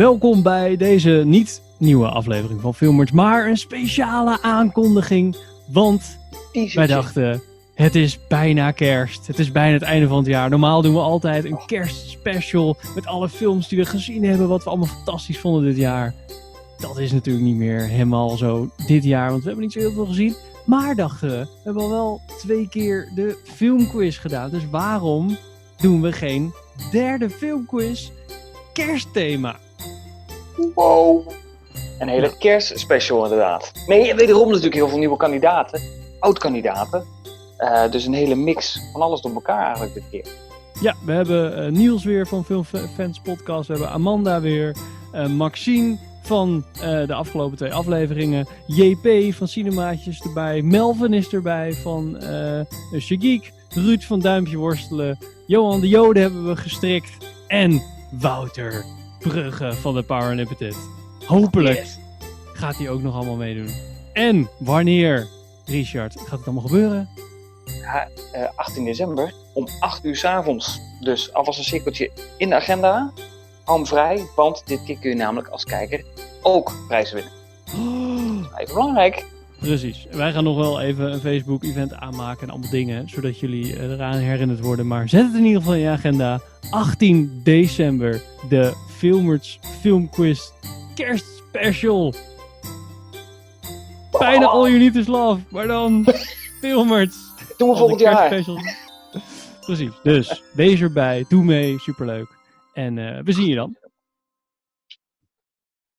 welkom bij deze niet nieuwe aflevering van Filmers, maar een speciale aankondiging. Want wij dachten, het is bijna kerst. Het is bijna het einde van het jaar. Normaal doen we altijd een kerstspecial met alle films die we gezien hebben, wat we allemaal fantastisch vonden dit jaar. Dat is natuurlijk niet meer helemaal zo dit jaar, want we hebben niet zo heel veel gezien. Maar dachten we, we hebben al wel twee keer de filmquiz gedaan. Dus waarom doen we geen derde filmquiz kerstthema? Wow. Een hele kerstspecial inderdaad. Nee, wederom natuurlijk heel veel nieuwe kandidaten. Oud-kandidaten. Uh, dus een hele mix van alles door elkaar eigenlijk dit keer. Ja, we hebben uh, Niels weer van Filmfans Podcast. We hebben Amanda weer. Uh, Maxine van de afgelopen twee afleveringen. JP van Cinemaatjes erbij. Melvin is erbij van uh, Shageek. Ruud van Duimpje Worstelen. Johan de Jode hebben we gestrikt. En Wouter Brugge van de Power Unlimited. Hopelijk gaat hij ook nog allemaal meedoen. En wanneer, Richard, gaat het allemaal gebeuren? Ja, uh, 18 december om 8 uur s avonds. Dus alvast een cirkeltje in de agenda. Hou vrij, want dit keer kun je namelijk als kijker ook prijzen winnen. Oh. Even belangrijk. Precies. Wij gaan nog wel even een Facebook-event aanmaken en allemaal dingen, zodat jullie eh, eraan herinnerd worden. Maar zet het in ieder geval in je agenda. 18 december, de Filmers Filmquiz kerstspecial. Bijna All You Need Is Love, maar dan Filmers. Doen we volgend jaar. Precies. Dus wees erbij, doe mee, superleuk. En uh, we zien je dan.